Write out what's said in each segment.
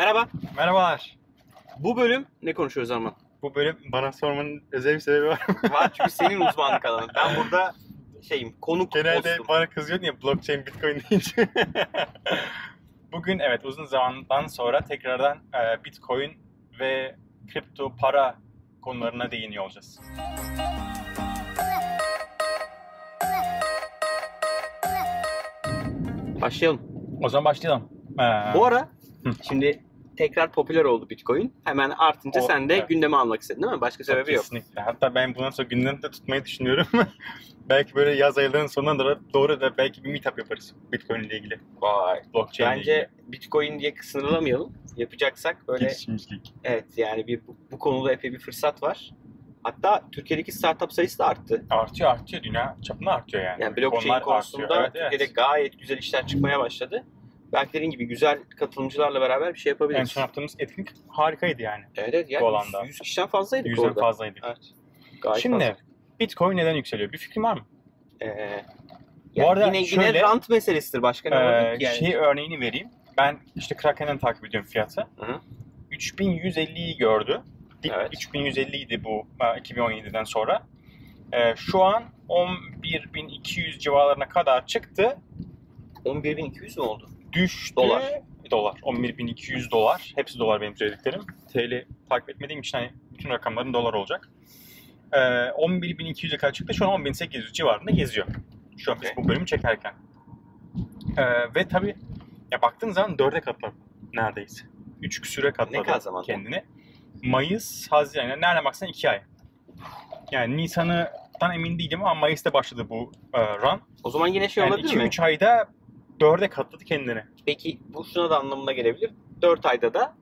Merhaba. Merhabalar. Bu bölüm ne konuşuyoruz Arman? Bu bölüm bana sormanın özel bir sebebi var. Var çünkü senin uzmanlık alanın. Ben burada şeyim konuk Genelde hostum. bana kızıyordun ya blockchain, bitcoin deyince. Bugün evet uzun zamandan sonra tekrardan e, bitcoin ve kripto para konularına değiniyor olacağız. Başlayalım. O zaman başlayalım. Ee, Bu ara Hı. şimdi tekrar popüler oldu Bitcoin. Hemen artınca O- sen de evet. gündeme almak istedin değil mi? Başka sebebi yok. Kesinlikle. Hatta ben bundan sonra gündemde tutmayı düşünüyorum. belki böyle yaz aylarının sonuna doğru, doğru da belki bir meetup yaparız Bitcoin ile ilgili. Vay. Blockchain ile Bence Bitcoin diye sınırlamayalım. Yapacaksak böyle Girişimcilik. evet yani bir bu, bu konuda epey bir fırsat var. Hatta Türkiye'deki startup sayısı da arttı. Artıyor artıyor. Dünya çapında artıyor yani. Yani blockchain Konular konusunda artıyor. Evet, Türkiye'de evet. gayet güzel işler çıkmaya başladı. Belki dediğin gibi güzel katılımcılarla beraber bir şey En yapabiliriz. son yaptığımız etkinlik harikaydı yani. Evet evet. Yani bu 100, alanda. 100 kişiden fazlaydık Yüzden orada. fazlaydı. Evet. Gayet Şimdi fazla. Bitcoin neden yükseliyor? Bir fikrin var mı? Ee, Bu yani arada yine, şöyle- yine rant meselesidir. Başka ne olabilir ki yani? Şey örneğini vereyim. Ben işte Kraken'den takip ediyorum fiyatı. Hı hı. 3150'yi gördü. Dip Evet. 3150 idi bu e, 2017'den sonra. Ee, şu an 11200 civarlarına kadar çıktı. 11.200 mü oldu? Düştü. Dolar. Dolar. 11200 dolar. Hepsi dolar benim söylediklerim. TL takip etmediğim için hani bütün rakamların dolar olacak. Ee, 11.200'e kadar çıktı. Şu an 10.800 civarında geziyor. Şu an biz Okey. bu bölümü çekerken. Ee, ve tabii ya baktığın zaman 4'e katladı neredeyse. 3 küsüre katladı Ne kadar zamanda? kendini. Mayıs, Haziran. Yani nereden baksan 2 ay. Yani Nisan'dan emin değilim ama Mayıs'ta başladı bu e, run. O zaman yine şey Yani olabilir mi? 2-3 ayda 4'e katladı kendini. Peki bu şuna da anlamına gelebilir. 4 ayda da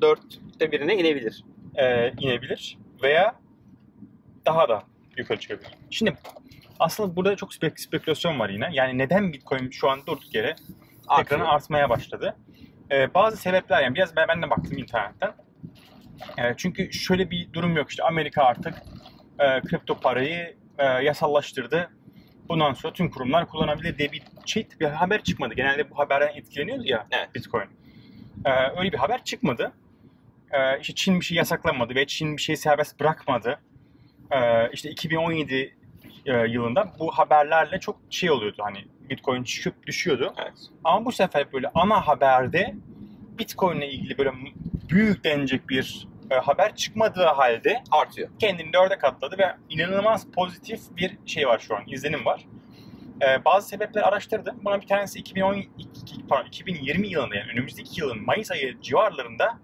4'te birine inebilir. e, inebilir veya daha da yukarı çıkabilir. Şimdi aslında burada çok spek- spekülasyon var yine. Yani neden Bitcoin şu an durduk yere ekranı artmaya başladı? E, bazı sebepler yani biraz ben, ben de baktım internetten. E, çünkü şöyle bir durum yok işte Amerika artık e, kripto parayı e, yasallaştırdı. Bundan sonra tüm kurumlar kullanabilir diye bir şey bir haber çıkmadı. Genelde bu haberden etkileniyoruz ya Evet. Bitcoin. E, öyle bir haber çıkmadı. E, işte Çin bir şey yasaklamadı ve Çin bir şey serbest bırakmadı. E, işte 2017 e, yılında bu haberlerle çok şey oluyordu hani Bitcoin çıkıp düşüyordu. Evet. Ama bu sefer böyle ana haberde Bitcoin ile ilgili böyle büyük denecek bir e, haber çıkmadığı halde Artıyor. kendini dörde katladı ve inanılmaz pozitif bir şey var şu an, izlenim var. Ee, bazı sebepleri araştırdım. Buna bir tanesi 2012, pardon, 2020 yılında yani önümüzdeki yılın Mayıs ayı civarlarında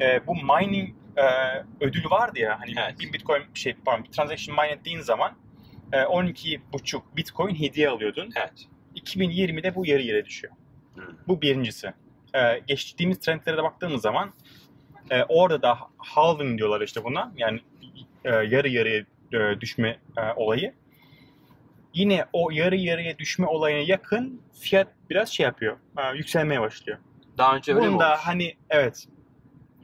e, bu mining e, ödülü vardı ya hani Evet. bir bitcoin şey pardon bir transaction mine ettiğin zaman e, 12,5 bitcoin hediye alıyordun. Evet. 2020'de bu yarı yarıya düşüyor. Hmm. Bu birincisi. Ee, geçtiğimiz trendlere de baktığımız zaman e, orada da halving diyorlar işte buna. Yani e, yarı yarıya e, düşme e, olayı. Yine o yarı yarıya düşme olayına yakın fiyat biraz şey yapıyor. e, yükselmeye başlıyor. Daha önce öyle mi Bunun da olmuş? hani evet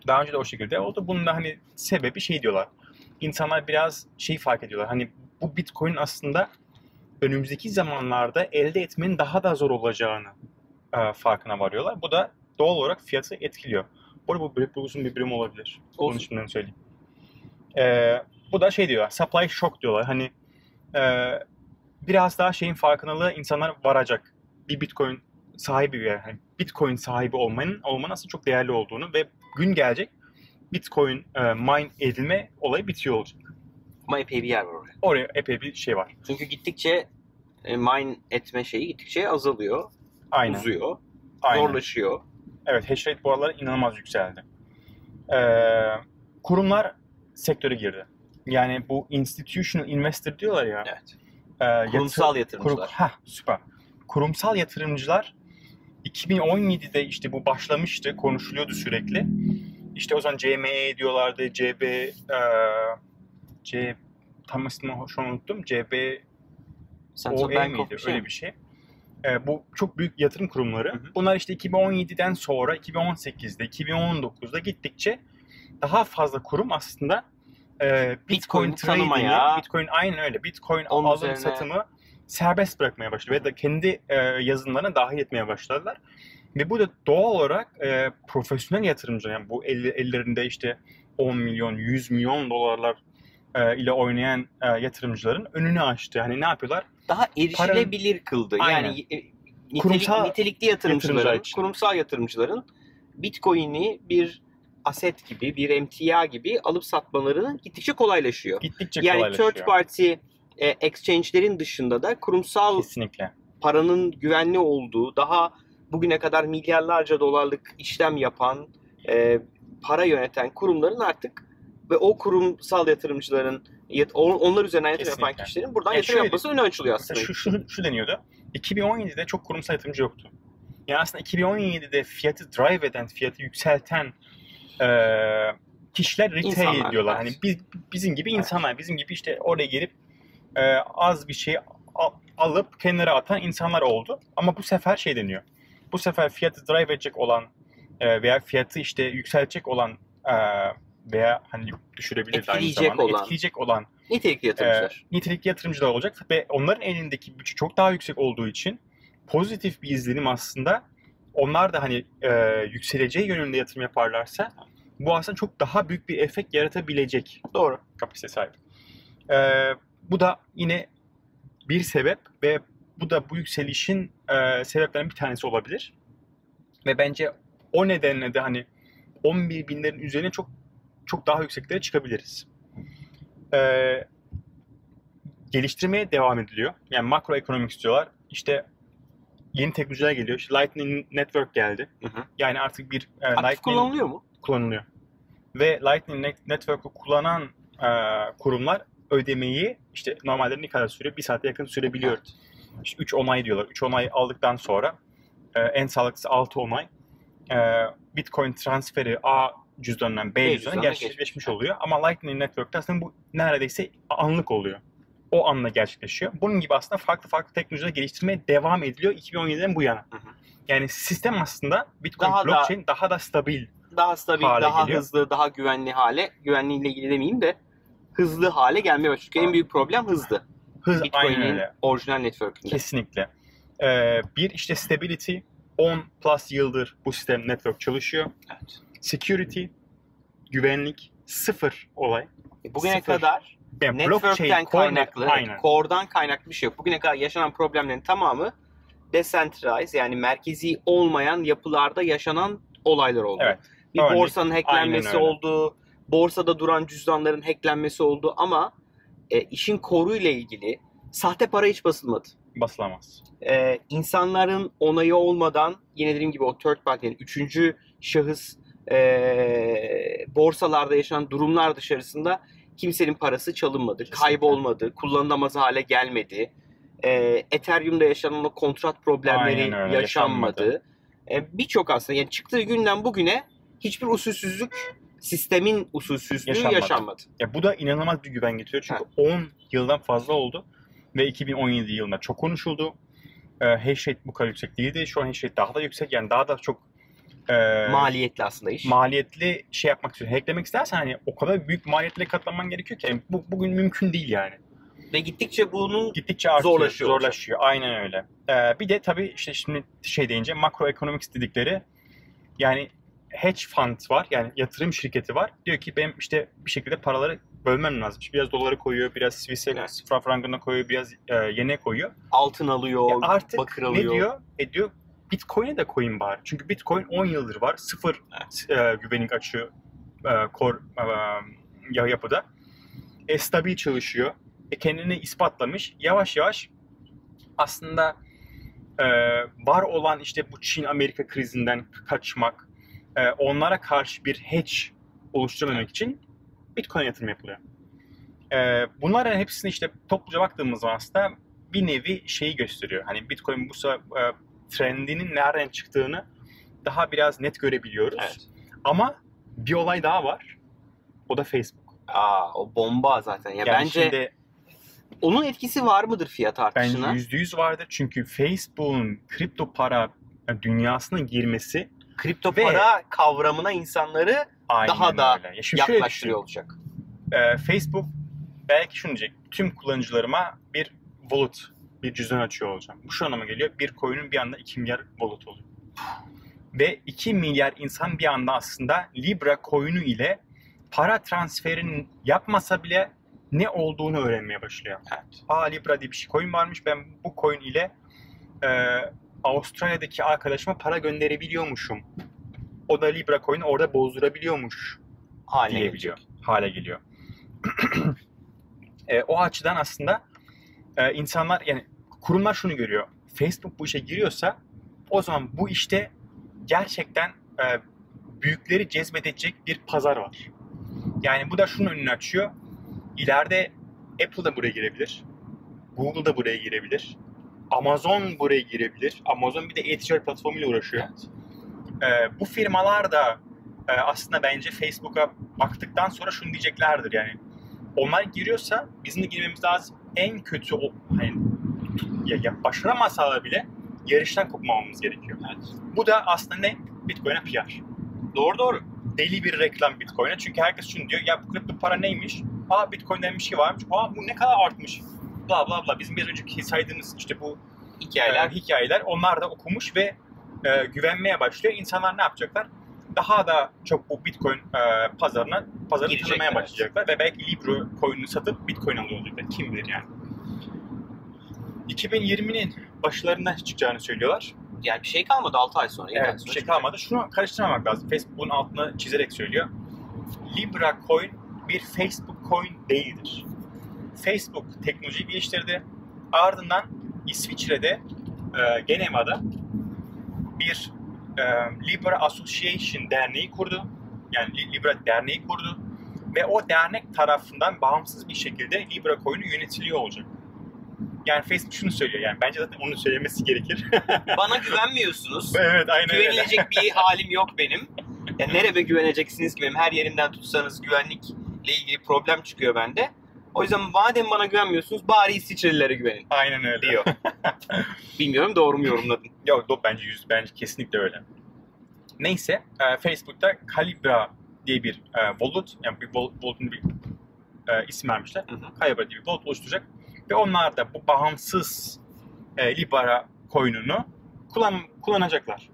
daha önce de o şekilde oldu. Bunun da hani sebebi şey diyorlar. İnsanlar biraz şey fark ediyorlar. Hani bu Bitcoin aslında önümüzdeki zamanlarda elde etmenin daha da zor olacağını e, farkına varıyorlar. Bu da doğal olarak fiyatı etkiliyor. Bu arada bu böyle uzun bir birim olabilir. Olsun. Bunu şimdiden söyleyeyim. E, bu da şey diyorlar. Supply shock diyorlar. Hani e, biraz daha şeyin farkındalığı insanlar varacak. Bir Bitcoin sahibi yani hani Bitcoin sahibi olmanın olmanın aslında çok değerli olduğunu ve gün gelecek Bitcoin e, mine edilme olayı bitiyor olacak. Ama epey bir yer var oraya. Oraya epey bir şey var. Çünkü gittikçe e, mine etme şeyi gittikçe azalıyor, Aynen. uzuyor, Aynen. zorlaşıyor. Evet hash rate bu aralar inanılmaz yükseldi. Ee, kurumlar sektöre girdi. Yani bu institutional investor diyorlar ya. Evet. e, yatır- Kurumsal yatırımcılar. Kurum, heh, süper. Kurumsal yatırımcılar 2017'de işte bu başlamıştı, konuşuluyordu sürekli. İşte o zaman CME diyorlardı, CB, e, C, tam ismini şu an unuttum, CB, Central OE Bank miydi? şey Öyle bir şey. Ee, bu çok büyük yatırım kurumları. Hı hı. Bunlar işte 2017'den sonra 2018'de, 2019'da gittikçe daha fazla kurum aslında e, Bitcoin trading'i, tanımaya, Bitcoin aynen öyle. Bitcoin onun alım üzerine- satımı serbest bırakmaya başladı ve de kendi e, yazılımlarına dahil etmeye başladılar. Ve bu da doğal olarak e, profesyonel yatırımcılar yani bu el- ellerinde işte 10 milyon, 100 milyon dolarlar e, ile oynayan e, yatırımcıların önünü açtı. Hani ne yapıyorlar? Daha erişilebilir kıldı. Aynen. Yani e, nitelik, Kurumsal nitelikli yatırımcıların, yatırımcılar için. kurumsal yatırımcıların Bitcoin'i bir aset gibi, bir emtia gibi alıp satmaları gittikçe kolaylaşıyor. Gittikçe Yani kolaylaşıyor. third party e, exchange'lerin dışında da kurumsal Kesinlikle. paranın güvenli olduğu, daha bugüne kadar milyarlarca dolarlık işlem yapan, e, para yöneten kurumların artık ve o kurumsal yatırımcıların, yat- on- onlar üzerinden yatırım yapan Kesinlikle. kişilerin buradan Ya yatırım şöyle- yapması önü açılıyor aslında. Şu, şu, şu deniyordu. 2017'de çok kurumsal yatırımcı yoktu. Yani aslında 2017'de fiyatı drive eden, fiyatı yükselten e, kişiler retail İnsanlar, diyorlar. evet. Hani biz, bizim gibi Evet. insanlar, bizim gibi işte oraya gelip e, az bir şey al- alıp kenara atan insanlar oldu. Ama bu sefer şey deniyor. Bu sefer fiyatı drive edecek olan e, veya fiyatı işte yükseltecek olan e, veya hani düşürebilir aynı zamanda olan. etkileyecek olan Nitelikli yatırımcılar. e, nitelikli yatırımcılar olacak ve onların elindeki bütçe çok daha yüksek olduğu için pozitif bir izlenim aslında onlar da hani e, yükseleceği yönünde yatırım yaparlarsa bu aslında çok daha büyük bir efekt yaratabilecek Doğru. kapasite sahip. E, bu da yine bir sebep ve bu da bu yükselişin e, sebeplerinden bir tanesi olabilir. Ve bence o nedenle de hani 11 binlerin üzerine çok çok daha yükseklere çıkabiliriz. Ee, geliştirmeye devam ediliyor. Yani makro ekonomik istiyorlar. İşte yeni teknolojiler geliyor. İşte Lightning Network geldi. Hı hı. Yani artık bir e, Aktif Lightning kullanılıyor mu? kullanılıyor. Ve Lightning Net- Network'ü kullanan e, kurumlar ödemeyi işte normalde ne kadar sürüyor? Bir saate yakın sürebiliyor. Evet. İşte 3 onay diyorlar. 3 onay aldıktan sonra e, en sağlıklısı 6 onay. E, Bitcoin transferi A cüzdanından B B cüzdanına gerçekleşmiş oluyor. Ama Lightning Network'te aslında bu neredeyse anlık oluyor. O anla gerçekleşiyor. Bunun gibi aslında farklı farklı teknolojiler geliştirmeye devam ediliyor 2017'den bu yana. Hı hı. Yani sistem aslında Bitcoin Daha da- blockchain daha da stabil. Daha stabil, daha geliyor. hızlı, daha güvenli hale, güvenliğiyle ilgili demeyeyim de hızlı hale gelmeye başlıyor. Çünkü en büyük problem hızlı. Hız Bitcoin'in orijinal network'ünde. Kesinlikle. Ee, bir işte stability 10 plus yıldır bu sistem network çalışıyor. Evet. Security, güvenlik sıfır olay. Bugüne Sıfır. kadar Yani network'ten kaynaklı, aynen. core'dan kaynaklı bir şey yok. Bugüne kadar yaşanan problemlerin tamamı decentralized yani merkezi olmayan yapılarda yaşanan olaylar oldu. Evet. Bir Örnek, borsanın hacklenmesi oldu, borsada duran cüzdanların hacklenmesi oldu ama e, işin koruyla ilgili sahte para hiç basılmadı. Basılamaz. e, insanların onayı olmadan yine dediğim gibi o third party yani üçüncü şahıs e, borsalarda yaşanan durumlar dışarısında kimsenin parası çalınmadı, Kesinlikle. kaybolmadı, kullanılamaz hale gelmedi. E, Ethereum'da yaşanan o kontrat problemleri öyle, yaşanmadı. E, Birçok aslında yani çıktığı günden bugüne hiçbir usulsüzlük sistemin usulsüzlüğü Yaşanmadı. yaşanmadı. Ya bu da inanılmaz bir güven getiriyor. Çünkü 10 yıldan fazla oldu ve 2017 yılında çok konuşuldu. Ee, hash rate bu kadar yüksek değildi. Şu an hash rate daha da yüksek. Yani daha da çok e, Maliyetli aslında iş. maliyetli şey yapmak istiyorsun. Hacklemek istersen hani o kadar büyük maliyetle katlanman gerekiyor ki yani bu, bugün mümkün değil yani. Ve gittikçe bunun Gittikçe artıyor, Zorlaşıyor zorlaşıyor. Aynen öyle. Ee, bir de tabii işte şimdi şey deyince makroekonomik dedikleri yani hedge fund var yani yatırım şirketi var. Diyor ki benim işte bir şekilde paraları bölmem lazım. İşte biraz doları koyuyor, biraz Swiss'e, Evet. frangına koyuyor, biraz e, yene koyuyor. altın alıyor, Ya artık bakır ne alıyor. diyor? E diyor Bitcoin'e de koyun bari. Çünkü Bitcoin 10 yıldır var. Sıfır e, güvenlik açığı e, core e, ya- yapıda. E, stabil çalışıyor. E, kendini ispatlamış. Yavaş yavaş aslında e, var olan işte bu Çin-Amerika krizinden kaçmak, e, onlara karşı bir hedge oluşturmamak için Bitcoin yatırım yapılıyor. E, bunların hepsini işte topluca baktığımız zaman aslında bir nevi şeyi gösteriyor. Hani Bitcoin bu e, trendinin nereden çıktığını daha biraz net görebiliyoruz. Evet. Ama bir olay daha var. O da Facebook. Aa, o bomba zaten. Ya Yani bence şimdi onun etkisi var mıdır fiyat bence artışına? yüzde yüz vardır. Çünkü Facebook'un kripto para dünyasına girmesi Kripto Ve- para kavramına insanları Daha da öyle. Ya yaklaştırıyor olacak. Ee, Facebook belki şunu diyecek. Tüm kullanıcılarıma bir wallet, bir cüzdan açıyor olacağım. Bu şu anlama geliyor. Bir coin'in bir anda 2 milyar wallet oluyor. ve 2 milyar insan bir anda aslında Libra coin'u ile para transferinin yapmasa bile ne olduğunu öğrenmeye başlıyor. Evet. Aa Libra diye bir şey coin varmış. Ben bu coin ile e, Avustralya'daki arkadaşıma para gönderebiliyormuşum. O da Libra coin'i orada bozdurabiliyormuş Haline diyebiliyor. Hale geliyor. E, o açıdan aslında e, insanlar yani kurumlar şunu görüyor. Facebook bu işe giriyorsa o zaman bu işte gerçekten e, büyükleri cezbedecek bir pazar var. Yani bu da şunun önünü açıyor. İleride Apple da buraya girebilir. Google da buraya girebilir. Amazon buraya girebilir. Amazon bir de e-ticaret platformuyla uğraşıyor. Ee, bu firmalar da e, aslında bence Facebook'a baktıktan sonra şunu diyeceklerdir yani. Onlar giriyorsa bizim de girmemiz lazım. En kötü o hani ya, ya başaramasalar bile yarıştan kopmamamız gerekiyor. Evet. Bu da aslında ne? Bitcoin'e PR. Doğru doğru. Deli bir reklam Bitcoin'e. Çünkü herkes şunu diyor. Ya bu kripto para neymiş? Aa Bitcoin denen bir şey varmış. Aa bu ne kadar artmış. Bla bla bla. Bizim biraz önceki saydığımız işte bu Hikayeler. e, hikayeler onlar da okumuş ve e, güvenmeye başlıyor. İnsanlar ne yapacaklar? Daha da çok bu Bitcoin e, pazarına pazarını tanımaya evet. başlayacaklar ve belki Libra coin'ini satıp Bitcoin alıyor olacaklar. Kim bilir yani. 2020'nin başlarında çıkacağını söylüyorlar. Yani bir şey kalmadı 6 ay sonra. Evet, bir şey kalmadı. Şunu karıştırmamak lazım. Facebook bunun altını çizerek söylüyor. Libra coin bir Facebook coin değildir. Facebook teknolojiyi geliştirdi. Ardından İsviçre'de e, Geneva'da bir e, Libra Association derneği kurdu. Yani Li- Libra derneği kurdu. Ve o dernek tarafından bağımsız bir şekilde Libra coin'i yönetiliyor olacak. Yani Facebook şunu söylüyor yani bence zaten onu söylemesi gerekir. Bana güvenmiyorsunuz. evet aynen öyle. Güvenilecek bir halim yok benim. Ya nereye güveneceksiniz ki benim? Her yerimden tutsanız güvenlikle ilgili problem çıkıyor bende. O yüzden madem bana güvenmiyorsunuz bari İsviçrelilere güvenin Aynen öyle. diyor. Bilmiyorum doğru mu yorumladın? Yok do bence yüz bence kesinlikle öyle. Neyse e, Facebook'ta Calibra diye bir e, wallet yani bir wal- wallet'ın bir e, isim vermişler. Hı hı. Calibra diye bir wallet oluşturacak ve onlar da bu bağımsız e, Libra coin'unu kullan kullanacaklar.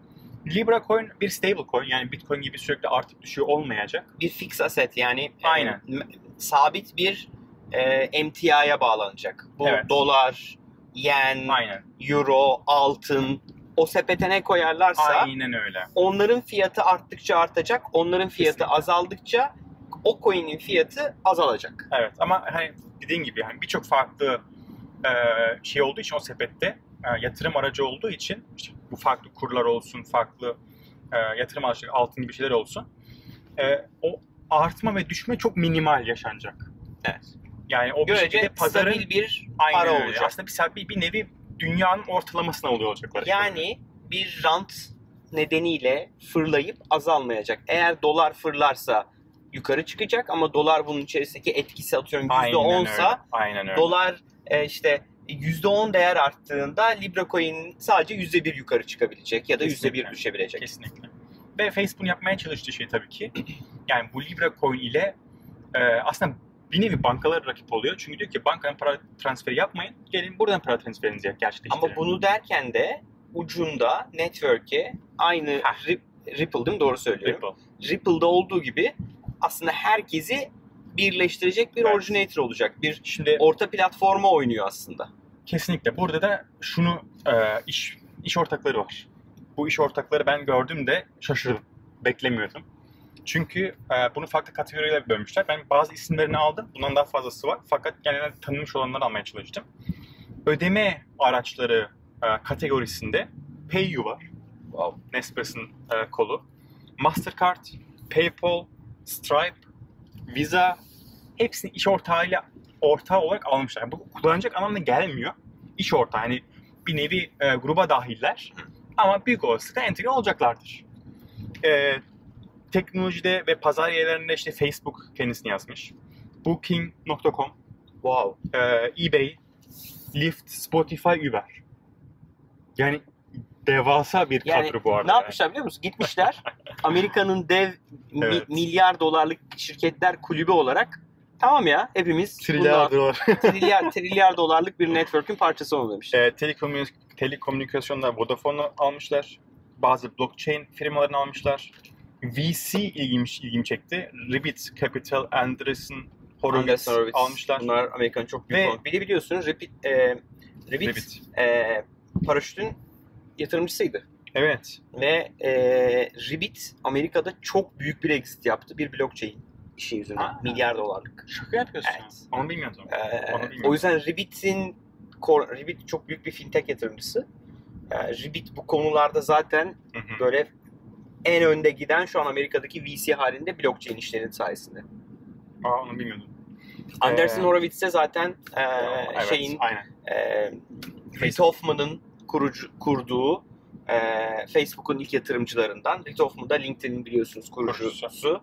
Libra coin bir stable coin yani Bitcoin gibi sürekli artıp düşüyor olmayacak. Bir fix asset yani e, Aynen. m- sabit bir e, emtiaya bağlanacak. Bu Evet. dolar, yen, Aynen. euro, altın o sepete ne koyarlarsa Aynen öyle. onların fiyatı arttıkça artacak. Onların fiyatı Kesinlikle. azaldıkça o coin'in fiyatı azalacak. Evet ama hani dediğin gibi hani birçok farklı e, şey olduğu için o sepette e, yatırım aracı olduğu için işte bu farklı kurlar olsun, farklı e, yatırım araçları, altın gibi şeyler olsun. e, o artma ve düşme çok minimal yaşanacak. Evet. Yani o bir şekilde Görece pazarın bir para öyle. olacak. Aslında bir, bir, bir nevi dünyanın ortalamasına oluyor olacaklar. Yani bir rant nedeniyle fırlayıp azalmayacak. Eğer dolar fırlarsa yukarı çıkacak ama dolar bunun içerisindeki etkisi atıyorum Aynen %10'sa öyle. Aynen öyle. dolar e, işte %10 değer arttığında Libra coin sadece %1 yukarı çıkabilecek ya da Kesinlikle. %1 düşebilecek. Kesinlikle. Ve Facebook'un yapmaya çalıştığı şey tabii ki yani bu Libra coin ile e, aslında bir nevi bankalar rakip oluyor. Çünkü diyor ki bankadan para transferi yapmayın. Gelin buradan para transferinizi gerçekleştirin. Ama bunu derken de ucunda network'e aynı. Rip- Ripple değil mi? Doğru söylüyorum. Ripple. Ripple'da olduğu gibi aslında herkesi birleştirecek bir Evet. originator olacak. Bir Şimdi orta platforma oynuyor aslında. kesinlikle burada da şunu e, iş iş ortakları var. Bu iş ortakları ben gördüğümde şaşırdım. Beklemiyordum. Çünkü e, bunu farklı kategorilere bölmüşler. Ben bazı isimlerini aldım. Bundan daha fazlası var. Fakat genelde tanınmış olanları almaya çalıştım. Ödeme araçları e, kategorisinde PayU var. Wow. Nespress'in e, kolu. Mastercard, PayPal, Stripe, Visa hepsini iş ortağıyla ortağı olarak almışlar. Bu kullanacak anlamına gelmiyor. İş ortağı hani bir nevi e, gruba dahiller ama büyük olasılıkla entegre olacaklardır. E, teknolojide ve pazar yerlerinde işte Facebook kendisini yazmış. Booking.com, Wow. e, eBay, Lyft, Spotify, Uber. Yani devasa bir Yani kadro bu arada. Ne yani. yapmışlar biliyor musun? Gitmişler Amerika'nın dev mi- Evet. milyar dolarlık şirketler kulübü olarak tamam ya hepimiz Trilyar dolar. trilyar, trilyar dolarlık bir network'ün parçası olalım demişler. E, telekomünik- telekomünikasyonda Vodafone'u almışlar. Bazı blockchain firmalarını almışlar. VC ilgimi, ilgimi çekti. Ribbit Capital, Andreessen Horowitz Anderson Horowitz. almışlar. Bunlar Amerika'nın çok büyük Ve-. Bir de biliyorsunuz Ribbit, e, Ribbit, Ribbit. e, paraşütün yatırımcısıydı. Evet. Ve e, Ribbit Amerika'da çok büyük bir exit yaptı. Bir blockchain işi yüzünden. Ha. Milyar dolarlık. Şaka yapıyorsun. Evet. Onu bilmiyordum. Ee, Onu bilmiyorum. o yüzden Ribbit'in Ribbit çok büyük bir fintech yatırımcısı. Ee, Ribbit bu konularda zaten Hı hı. böyle en önde giden şu an Amerika'daki VC halinde blockchain işlerinin sayesinde. Aa, onu bilmiyordum. Anderson Ee, Horowitz de zaten e, evet, şeyin Aynen. e, Reid Hoffman'ın kurucu, kurduğu e, Facebook'un ilk yatırımcılarından. Reid Hoffman da LinkedIn'in biliyorsunuz kurucusu. Kurucusu.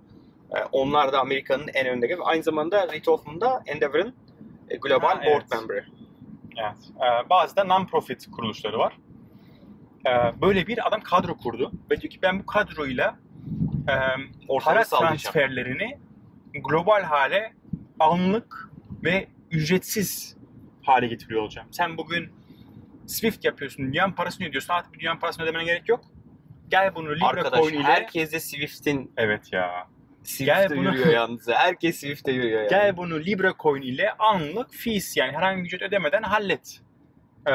E, onlar da Amerika'nın en önde. Aynı zamanda Reid Hoffman da Endeavor'ın e, global Ha, board evet. member'ı. Evet. Ee, bazı da non-profit kuruluşları var. Ee, böyle bir adam kadro kurdu ve diyor ki ben bu kadroyla e, para transferlerini global hale anlık ve ücretsiz hale getiriyor olacağım. Sen bugün Swift yapıyorsun, dünyanın parasını ödüyorsun. Artık bir dünyanın parasını ödemene gerek yok. Gel bunu Libra Arkadaş Coin ile... herkes de Swift'in Evet ya. Swift'te bunu- yürüyor yalnız. Herkes Swift'te yürüyor yani. Gel bunu Libra Coin ile anlık fees yani herhangi bir ücret ödemeden hallet. Ee,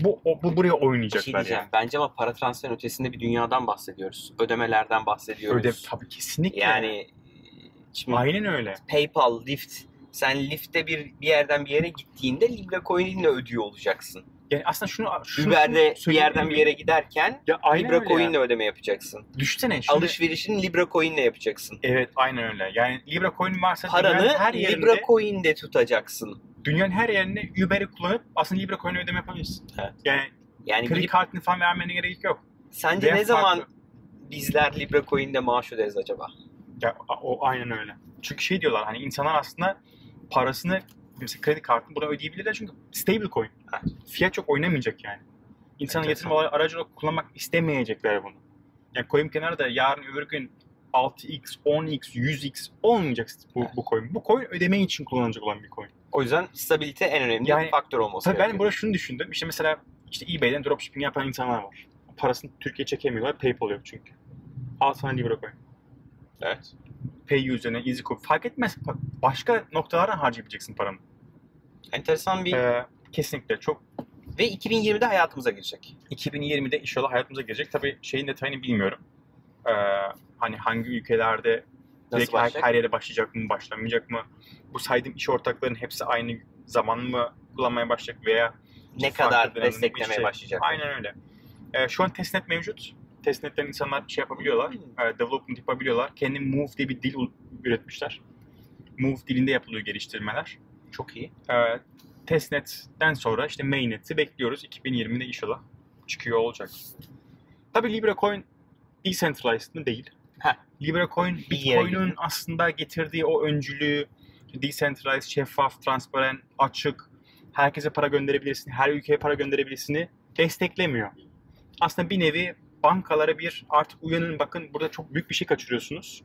bu, o- bu buraya bir şey oynayacaklar diyeceğim. yani. Bence ama para transferin ötesinde bir dünyadan bahsediyoruz. Ödemelerden bahsediyoruz. Öde tabii kesinlikle. Yani şimdi aynen öyle. PayPal, Lyft. Sen Lyft'te bir, bir yerden bir yere gittiğinde Libra Coin'inle ödüyor olacaksın. Yani aslında şunu şunu Uber'de bir yerden bir yere giderken ya Libra Coin'le ya. ödeme yapacaksın. Düşünsene şimdi. Alışverişini Libra Coin'le yapacaksın. Evet aynen öyle. Yani Libra Coin varsa Paranı her yerinde, Libra Coin'de tutacaksın. dünyanın her yerinde Uber'i kullanıp aslında Libra Coin'e ödeme yapabilirsin. Evet. Yani Yani kredi gidip, kartını falan vermene gerek yok. sence Veya ne zaman farklı. bizler Libra Coin'de maaş öderiz acaba? Ya o aynen öyle. Çünkü şey diyorlar hani insanlar aslında parasını mesela kredi kartını buna ödeyebilirler çünkü stable coin. Evet. Fiyat çok oynamayacak yani. İnsanın Enteresan. yatırım aracı olarak kullanmak istemeyecekler bunu. Yani coin kenarı da yarın öbür gün 6x, 10x, 100x olmayacak bu, Evet. bu coin. Bu coin ödeme için kullanılacak olan bir coin. O yüzden stabilite en önemli Yani- faktör olması Tabii ben gerekiyor. burada şunu düşündüm. İşte mesela işte eBay'den dropshipping yapan insanlar var. Parasını Türkiye çekemiyorlar. PayPal yok çünkü. Al sana Libra coin. Evet. Pay üzerine, EasyCoin fark etmez. Başka noktalardan harcayabileceksin paranı. Enteresan bir Ee, kesinlikle çok. ve 2020'de hayatımıza girecek. 2020'de inşallah hayatımıza girecek. Tabii şeyin detayını bilmiyorum. Ee, hani hangi ülkelerde Nasıl direkt her, başlayacak? her yere başlayacak mı, başlamayacak mı? Bu saydığım iş ortaklarının hepsi aynı zaman mı kullanmaya başlayacak veya ne kadar desteklemeye şey. başlayacak? Aynen öyle. Ee, şu an testnet mevcut. Testnetten insanlar şey yapabiliyorlar, Hmm. e, development yapabiliyorlar. Kendi Move diye bir dil üretmişler. Move dilinde yapılıyor geliştirmeler. Çok iyi. Ee, testnetten sonra işte mainnet'i bekliyoruz. 2020'de inşallah çıkıyor olacak. Tabii Libra Coin decentralized mı değil. Heh. Libra Coin Bir yere Bitcoin'in aslında getirdiği o öncülüğü decentralized, şeffaf, transparan, açık, herkese para gönderebilirsin, her ülkeye para gönderebilirsini desteklemiyor. Aslında bir nevi bankalara bir artık uyanın bakın burada çok büyük bir şey kaçırıyorsunuz.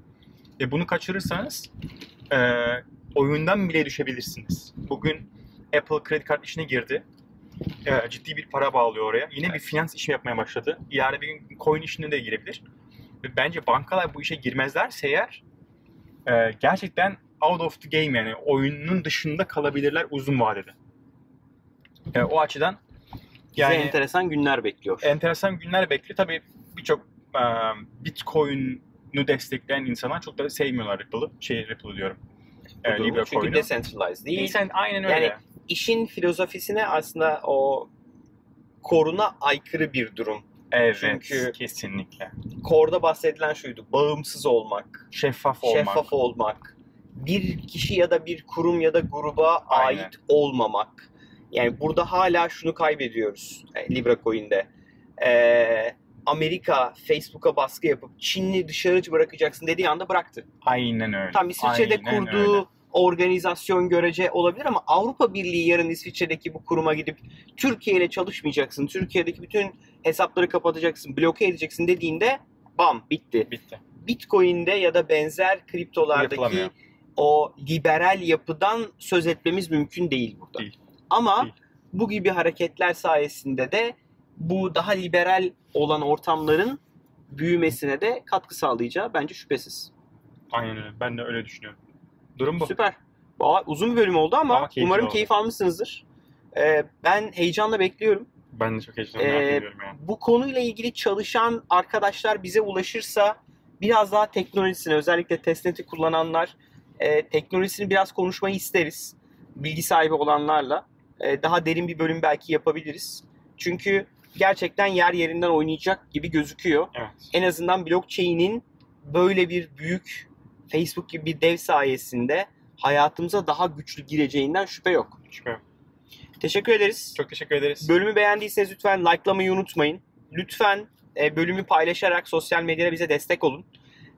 Ve bunu kaçırırsanız e, oyundan bile düşebilirsiniz. Bugün Apple kredi kart işine girdi. E, ciddi bir para bağlıyor oraya. Yine bir Evet. finans işi yapmaya başladı. Yarın bir gün coin işine de girebilir. Ve bence bankalar bu işe girmezlerse eğer e, gerçekten out of the game yani oyunun dışında kalabilirler uzun vadede. E, o açıdan Bize yani enteresan günler bekliyor. enteresan günler bekliyor. Tabii birçok e, Bitcoin'u destekleyen insanlar çok da sevmiyorlar Ripple'ı. Şey Ripple diyorum. E. Libra Çünkü Coin'u. decentralized değil. Sen aynen öyle. Yani işin filozofisine aslında o koruna aykırı bir durum. evet, çünkü- kesinlikle. Core'da bahsedilen şuydu. Bağımsız olmak, Şeffaf olmak. şeffaf olmak, bir kişi ya da bir kurum ya da gruba Aynen. ait olmamak. Yani burada hala şunu kaybediyoruz e, Libra Coin'de. Ee, Amerika Facebook'a baskı yapıp Çin'i dışarı bırakacaksın dediği anda bıraktı. Aynen öyle. Tam İsviçre'de Aynen kurduğu öyle. organizasyon görece olabilir ama Avrupa Birliği yarın İsviçre'deki bu kuruma gidip Türkiye ile çalışmayacaksın, Türkiye'deki bütün hesapları kapatacaksın, bloke edeceksin dediğinde bam bitti. Bitti. Bitcoin'de ya da benzer kriptolardaki o liberal yapıdan söz etmemiz mümkün değil burada. Değil. Ama bu gibi hareketler sayesinde de bu daha liberal olan ortamların büyümesine de katkı sağlayacağı bence şüphesiz. Aynen öyle. Ben de öyle düşünüyorum. Durum bu. Süper. Valla uzun bir bölüm oldu ama, Ama umarım oldu. keyif almışsınızdır. Ee, ben heyecanla bekliyorum. Ben de çok heyecanlı merak Ee, ediyorum yani. Bu konuyla ilgili çalışan arkadaşlar bize ulaşırsa biraz daha teknolojisini özellikle testnet'i kullananlar e, teknolojisini biraz konuşmayı isteriz. Bilgi sahibi olanlarla. E, daha derin bir bölüm belki yapabiliriz. Çünkü gerçekten yer yerinden oynayacak gibi gözüküyor. Evet. En azından blockchain'in böyle bir büyük Facebook gibi bir dev sayesinde hayatımıza daha güçlü gireceğinden şüphe yok. Şüphe yok. Teşekkür ederiz. Çok teşekkür ederiz. Bölümü beğendiyseniz lütfen likelamayı unutmayın. Lütfen e, bölümü paylaşarak sosyal medyada bize destek olun.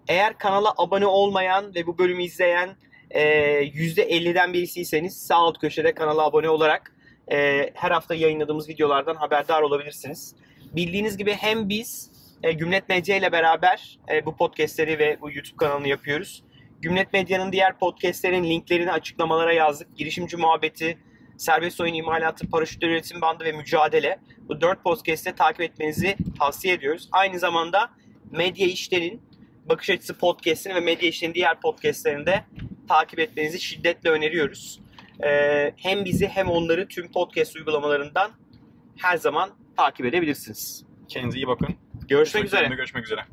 Eğer kanala abone olmayan ve bu bölümü izleyen %50'den birisiyseniz sağ alt köşede kanala abone olarak e, her hafta yayınladığımız videolardan haberdar olabilirsiniz. Bildiğiniz gibi hem biz e, Gümlet Medya ile beraber e, bu podcastleri ve bu YouTube kanalını yapıyoruz. Gümlet Medya'nın diğer podcastlerin linklerini açıklamalara yazdık. Girişimci muhabbeti, serbest oyun imalatı, paraşütler üretim bandı ve mücadele. Bu dört podcast'te takip etmenizi tavsiye ediyoruz. Aynı zamanda Medya İşler'in Bakış Açısı podcast'ini ve Medya İşler'in diğer podcast'lerini de takip etmenizi şiddetle öneriyoruz. Ee, hem bizi hem onları tüm podcast uygulamalarından her zaman takip edebilirsiniz. Kendinize iyi bakın. Görüşmek üzere. Görüşmek üzere.